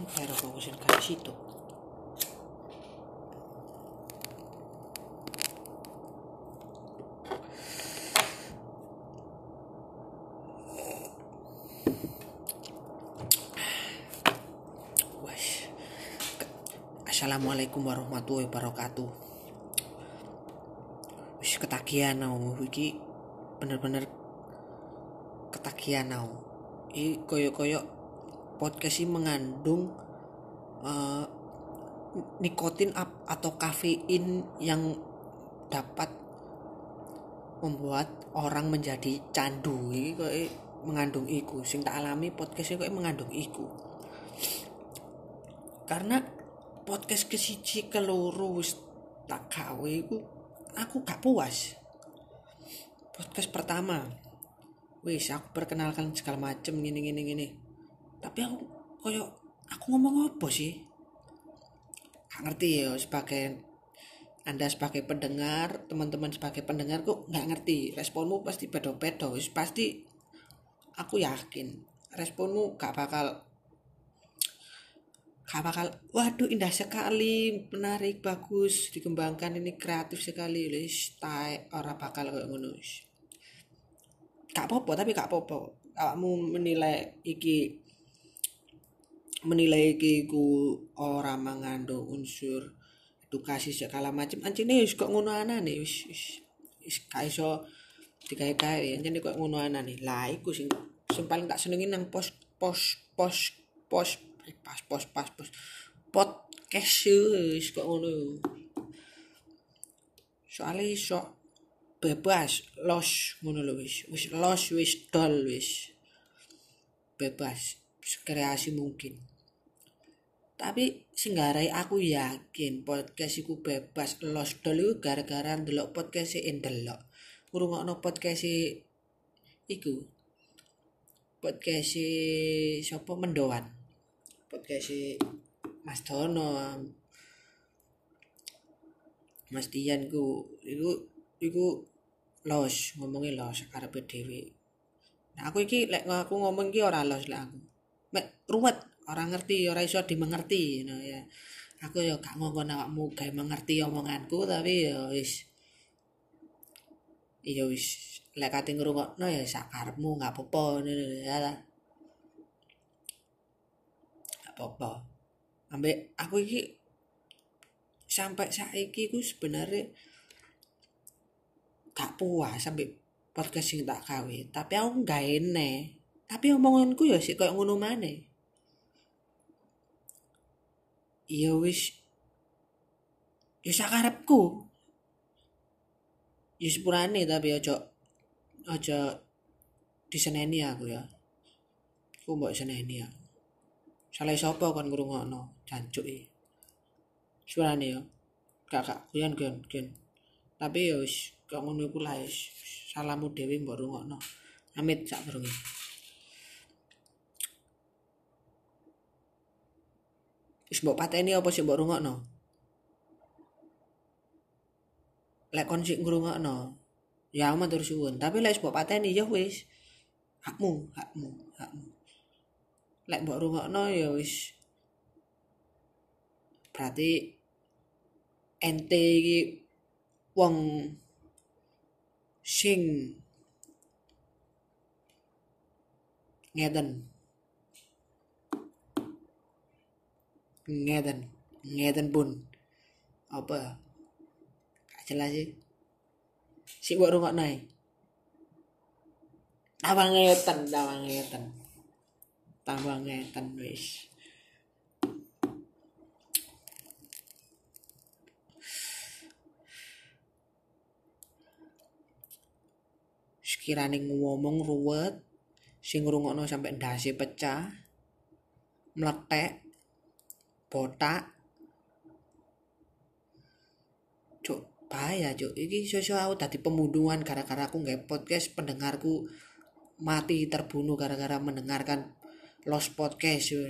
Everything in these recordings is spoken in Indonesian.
Pero fokusin ke situ. Assalamualaikum warahmatullahi wabarakatuh. Wis ketagihan aku iki bener-bener ketagihan aku. Iki koyo-koyo podcast ini mengandung eh, nikotin atau kafein yang dapat membuat orang menjadi candu. Koyo mengandung iku. Sing tak alami podcast koyo mengandung iku. Karena podcast ke siji keloro tak gawe iku aku gak puas. Podcast pertama. Wis aku perkenalkan segala macem gini gini gini tapi aku koyo aku ngomong apa sih? Gak ngerti ya sebagai anda sebagai pendengar teman-teman sebagai pendengar kok nggak ngerti. Responmu pasti beda-beda wis pasti aku yakin responmu gak bakal gak bakal waduh indah sekali menarik bagus dikembangkan ini kreatif sekali. Wis tae ora bakal kayak ngono gak apa-apa tapi gak apa-apa. Kamu menilai iki menilai iki ku ora mengandung unsur edukasi segala macam anjine wis kok ngono anane wis wis wis gak iso digawe-gawe. Anjine kok ngono anane. Lah iku sing sing paling tak senengi nang pos pos pos pos eh, pas pos pas pos podcast wis kok ngono. Soalnya iso bebas los ngono lho wis wis los wis dol wis. Bebas kreasi mungkin tapi sing aku yakin podcast iku bebas. Los dol iku gara-gara ndelok podcast e ndelok. Ngrungokno podcast iku. Podcast sapa? Mendoan. Podcast Mas Dono. Mas Dian ku iku iku los ngomongin los karepe dhewe. Nah aku iki lek aku ngomong iki ora los lek aku. Mek ruwet ora ngerti ora iso dimengerti. No ya. Aku ya gak ngomong awakmu gawe mengerti omonganku tapi ya wis. Iya wis lek kate ngrungokno ya sak karepmu gak apa-apa ngono ya gak apa-apa. Ambek aku iki sampai saiki ku sebenarnya gak puas sampai podcast sing tak gawe. Tapi aku gak ene tapi omonganku ya sih kayak ngono maneh iya wis. Ya sakarepku ya sepurane tapi aja aja diseneni aku ya. Aku mbok seneni ya. Salah sapa kon ngrungokno jancuk iki? Sepurane ya. Gak kuyan kuyan kuyan tapi ya wis kok ngono iku lah salamu dhewe mbok rungokno. Amit sak durunge wis mbok pateni apa sih mbok rungokno lek kon sik ngrungokno ya matur suwun. Tapi lek mbok pateni ya wis. Hakmu hakmu hakmu. Lek mbok rungokno ya wis. Berarti ente iki wong sing ngeten ngeten ngeten pun. Apa? Gak jelas sih. Sik mbok rungokno ae. Tambah ngeten tambah ngeten. Tambah ngeten wis. Sekiranya ngomong ruwet sing ngrungokno sampai ndase pecah meletek botak cuk bahaya cuk iki sosok aku tadi pembunuhan gara-gara aku nggak podcast pendengarku mati terbunuh gara-gara mendengarkan Lost Podcast yo.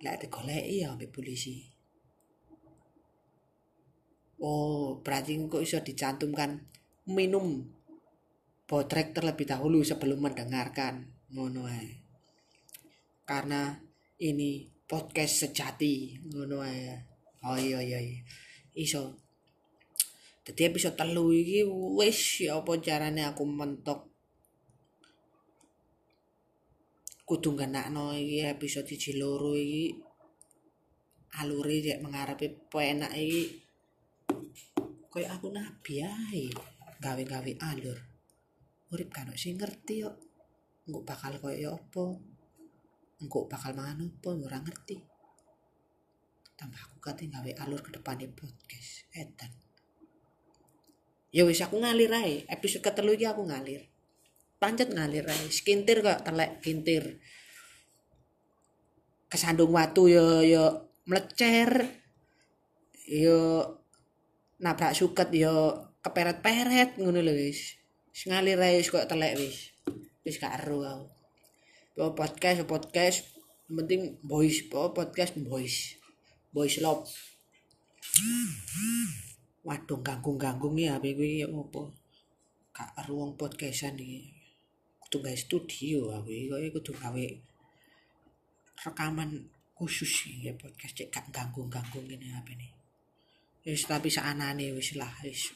Lek digoleki ya ambek polisi. Oh, berarti kok iso dicantumkan minum botrek terlebih dahulu sebelum mendengarkan ngono. Karena ini podcast sejati ngono ae. Oh iya iya iya. Iso. Dadi episode telu iki wis ya apa carane aku mentok. Kudu ngenakno iki episode 1 loro iki. Alure cek mengarepe penak iki. Koyo aku nabi ae. Gawe-gawe alur. Urip kan sing ngerti yo engko bakal koyo apa engko bakal mangan apa ora ngerti. Tambah aku kate gawe alur ke depan podcast edan. Ya wis aku ngalir ae. Episode ketelu iki aku ngalir. Pancet ngalir ae. Skintir kok telek kintir. Kesandung watu yo yo melecer yo nabrak suket yo keperet-peret ngono lho wis. Ngalir ae kok telek wis. Wis gak aku bawa podcast podcast. Yang penting voice bawa podcast voice voice love. Waduh ganggung-ganggung ya HP kuwi ya opo gak ruang podcastan iki. Kudu gawe studio iki kok kudu gawe rekaman khusus ya podcast. Cek gak ganggung-ganggung ini HP ini. Wis tapi saanane wis lah wis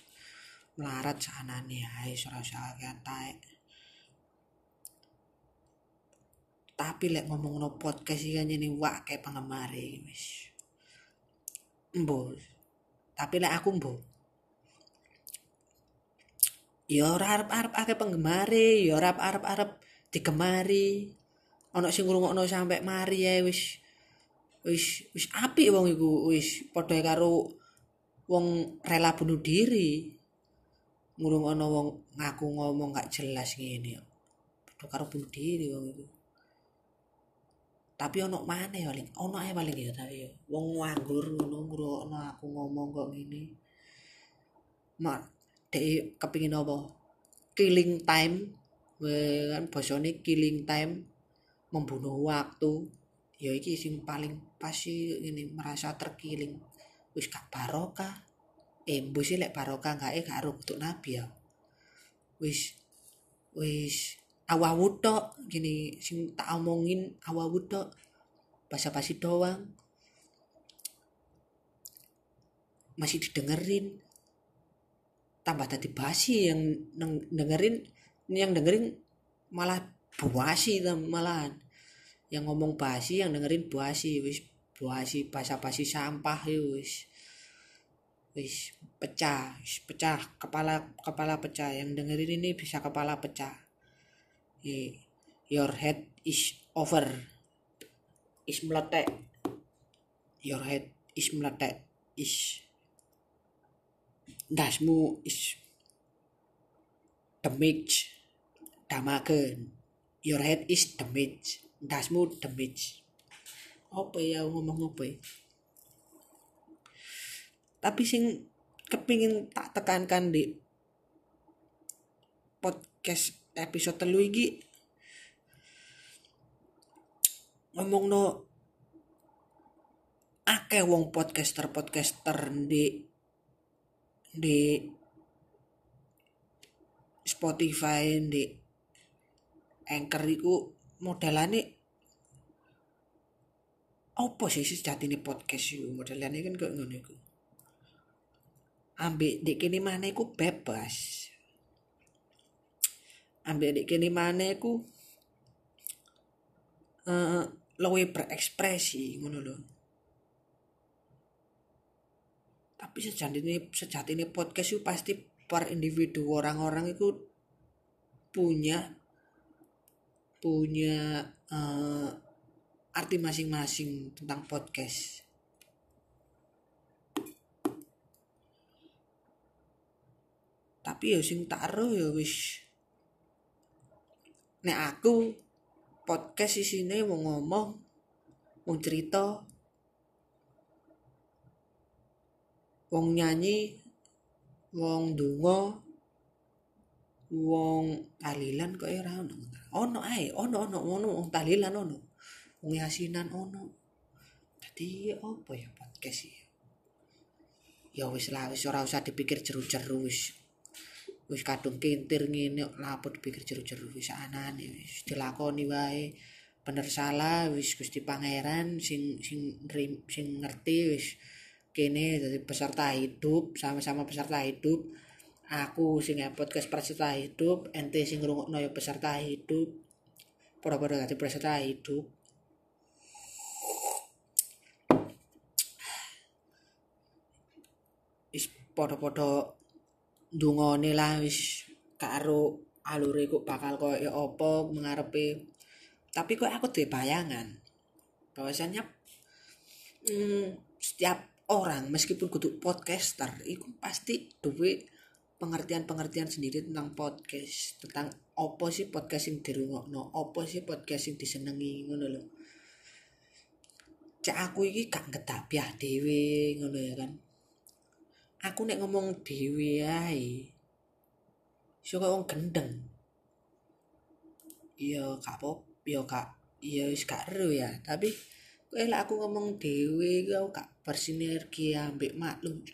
melarat saanane ae ora usah taek tapi lek ngomong no podcast iki kan ini wak kayak penggemar wis. Embo tapi lek aku embo ya ora arep-arep akeh penggemare ya ora arep-arep digemari. Ana sing ngrungokno sampe mari ae wis. Wis wis apik wong iku wis. Padha karo wong rela bunuh diri. Ngrungokno wong ngaku ngomong gak jelas ngene. Padha karo bunuh diri wong iku tapi ono mana ya paling ono ae paling ya tapi ya wong nganggur ngono ngrungokno aku ngomong kok ngene. Mak dek kepingin apa? Killing time kan bosone killing time membunuh waktu. Ya iki sing paling pas sih ini merasa terkiling wis gak barokah. Eh mbus lek barokah gak eh gak untuk nabi ya. Wis wis awawu tok gini sing tak omongin awawu tok basa-basi doang. Masih didengerin. Tambah tadi basi yang dengerin yang dengerin malah buasi malahan. Yang ngomong basi yang dengerin buasi wis buasi basa-basi sampah wis. Wis pecah wis pecah kepala kepala pecah. Yang dengerin ini bisa kepala pecah your head is over. Is meletek. Your head is meletek. Is dasmu is damage. Damagen your head is damage. Dasmu damage. Apa ya ngomong apa ya tapi sing kepingin tak tekankan di podcast episode telu iki. Ngomong no akeh wong podcaster podcaster di di Spotify di Anchor iku modelane apa sih sejati ini podcast itu modelane kan kok ngono iku. Ambek di kini mana iku bebas ambek di kini mana iku uh, luwe berekspresi ngono lho tapi sejati ini sejati ini podcast itu pasti per individu orang-orang itu punya punya uh, arti masing-masing tentang podcast. Tapi ya sing tak ya wis nek aku podcast sini mau ngomong mau cerita wong nyanyi wong dungo wong talilan kok ora ono? Ono ae ono ono ono wong talilan ono. Wong yasinan ono. Dadi apa ya podcast ya ya wis lah wis ora usah dipikir jeru-jeru wis wis kadung kintir ngene lapo dipikir jeru-jeru wis anane wis dilakoni wae. Bener salah wis Gusti Pangeran sing sing sing ngerti wis kene jadi peserta hidup sama-sama peserta hidup. Aku sing podcast peserta hidup ente sing ngrungokno ya peserta hidup. Padha-padha dadi peserta hidup. Is padha-padha ndungone lah wis karo alure kok bakal koyo apa mengarepe tapi kok aku duwe bayangan bahwasannya hmm, setiap orang meskipun kudu podcaster itu pasti duwe pengertian-pengertian sendiri tentang podcast tentang apa sih podcast yang dirungokno apa sih podcast yang disenengi ngono lho. Cak aku iki gak ngetapiah dhewe ngono ya kan aku nek ngomong dhewe ae iso kok wong gendeng. Iya gak apa iya gak iya wis gak ero ya. Tapi kowe aku ngomong dhewe kau gak bersinergi ambek makhluk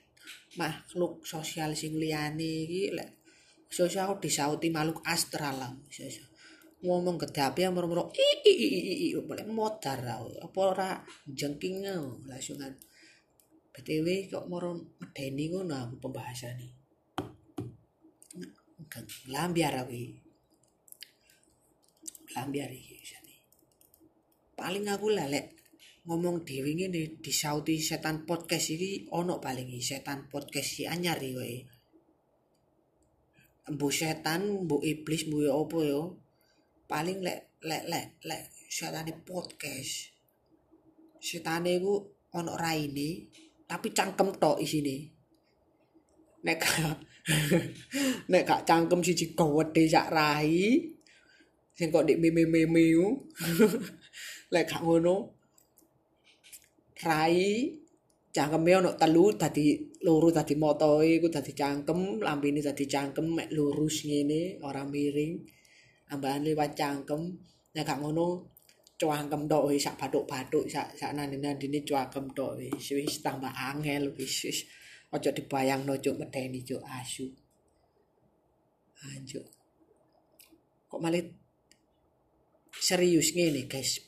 makhluk sosial sing liyane iki lek sosial disauti makhluk astral lah ngomong gedapi yang murmur i i i i i boleh modar apa ora jengking langsungan BTW kok moro medeni ngono aku pembahasane. Lambiar aku iki. Lambiar iki. Paling aku lelek ngomong dhewe ngene disauti setan podcast iki ono paling setan podcast si anyar iki kowe. Mbu setan, mbu iblis, mbu apa yo. Paling lek lek lek lek setane podcast. Setane ku ono raine, tapi cangkem tok isine nek nek gak cangkem siji gowede sak rai, sing kok dik meme-meme lek gak ngono, rai, cangkeme ono telu dadi loro, dadi motoe iku dadi cangkem, lambene dadi cangkem, mek lurus ngene, ora miring ambahan liwat cangkem. Nek gak ngono cuangkem tok wis sak bathuk-bathuk sak sak nandine cuangkem tok wis wis tambah angel wis wis. Aja dibayangno cuk medeni cuk asu. Anjuk kok malah serius ngene guys?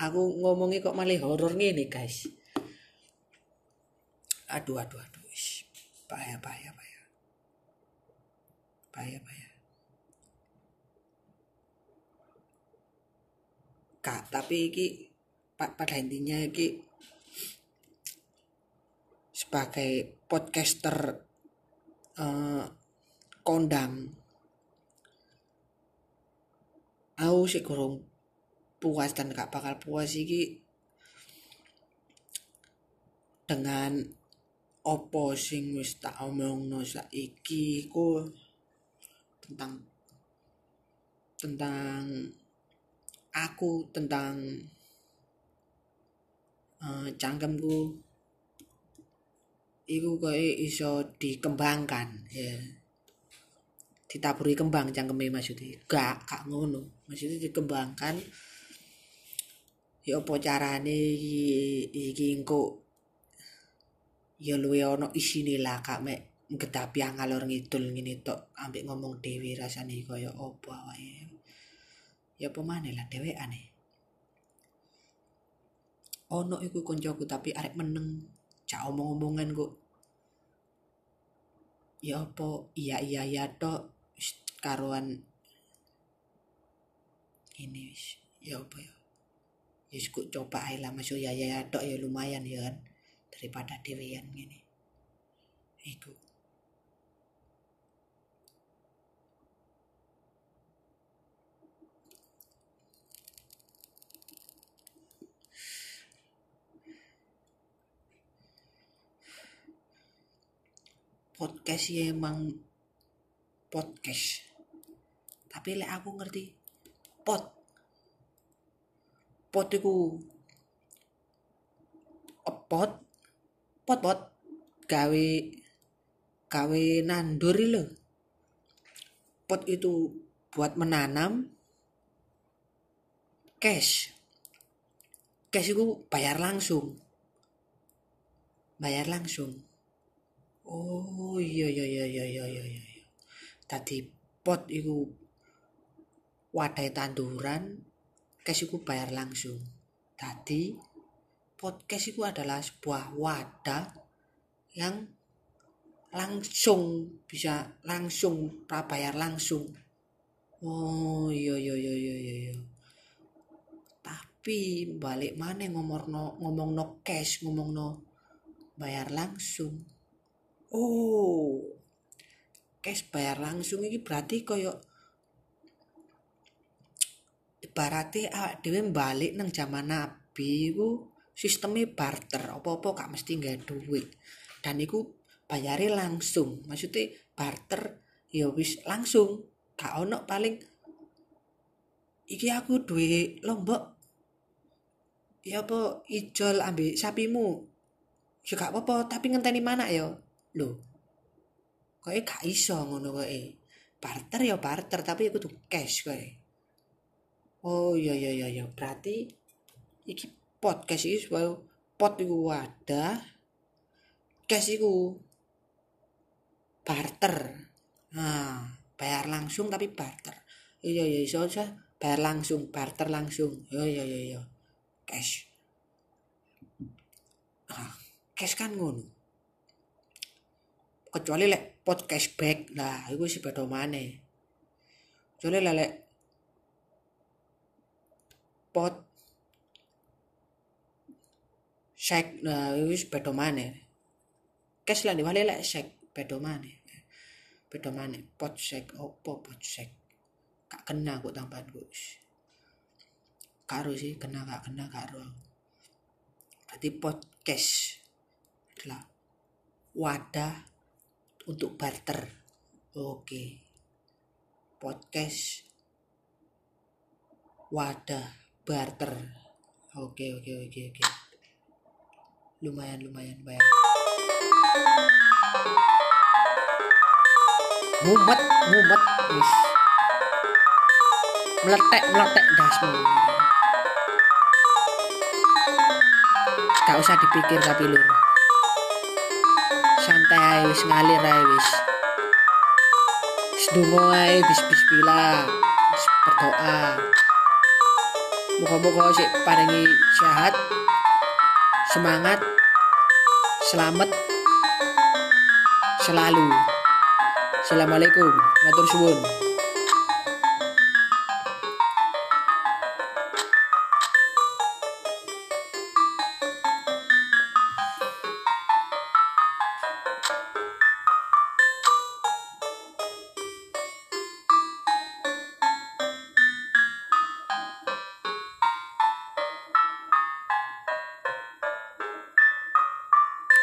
Aku ngomongi kok malah horor ngene guys? Aduh aduh aduh wis. Bahaya bahaya bahaya. Bahaya bahaya kak tapi iki pada intinya iki sebagai podcaster uh, kondang. Aku sih kurang puas dan gak bakal puas iki dengan opo sing wis tak omongno saiki ku tentang tentang aku tentang uh, cangkemku iku koe iso dikembangkan ya. Ditaburi kembang cangkeme maksudnya. Gak gak ngono. Maksudnya dikembangkan ya apa carane iki iki engko ya luwe ana isine lah kak. Mek gedapi ngalor ngidul ngene tok ambek ngomong dhewe rasane kaya apa awake ya pemane lah dhewean e ono iku koncoku tapi arek meneng cak omong-omongan kok. Ya apa iya iya ya tok karuan. Ini wis ya apa ya? Wis kok coba ae lah masuk ya ya tok ya lumayan ya kan daripada dewean gini iku podcast ya emang podcast. Tapi lek aku ngerti pot. Pot iku pot pot pot. Gawe gawe nandur lho. Pot itu buat menanam cash. Cash itu bayar langsung. Bayar langsung Oh iya iya iya iya iya iya iya. Tadi pot iku wadai tanduran cash itu bayar langsung. Tadi podcast itu adalah sebuah wadah yang langsung bisa langsung prabayar langsung. Oh iya iya iya iya iya iya. Tapi balik mana ngomong no ngomong no cash ngomong no bayar langsung oh. Cash bayar langsung ini berarti koyo ibaratnya awak dhewe balik nang zaman nabi iku sistemnya barter apa-apa gak mesti nggak duit. Dan iku bayari langsung maksudnya barter ya wis langsung. Gak ono paling iki aku duit lombok ya apa ijol ambil sapimu? Ya gak apa-apa tapi ngenteni mana ya lho kowe gak iso ngono kowe. Barter ya barter tapi aku tuh cash kowe. Oh iya iya iya iya. Berarti iki podcast iki supaya pot iku wadah cash iku barter. Nah bayar langsung tapi barter. Iya iya iso aja. Bayar langsung barter langsung. Iya iya iya iya. Cash. Ah cash kan ngono kecuali lek pot cashback. Lah iku sih beda maneh. Kecuali lek pot shake nah wis beda maneh. Cash lah diwale lek shake beda maneh. Beda maneh. Pot shake opo pot shake gak kena kok tambahan wis. Karo sih kena gak kena karo berarti podcast adalah wadah untuk barter. Oke. Podcast wadah barter. Oke oke oke oke. Lumayan lumayan lumayan. Mumet mumet wis. Meletek meletek dasmu. Gak usah dipikir tapi lur santai wis ngalir ae wis donga ae bis bismillah wis berdoa Moga-moga sih paringi sehat, semangat, selamat selalu. Assalamualaikum, matur suwun.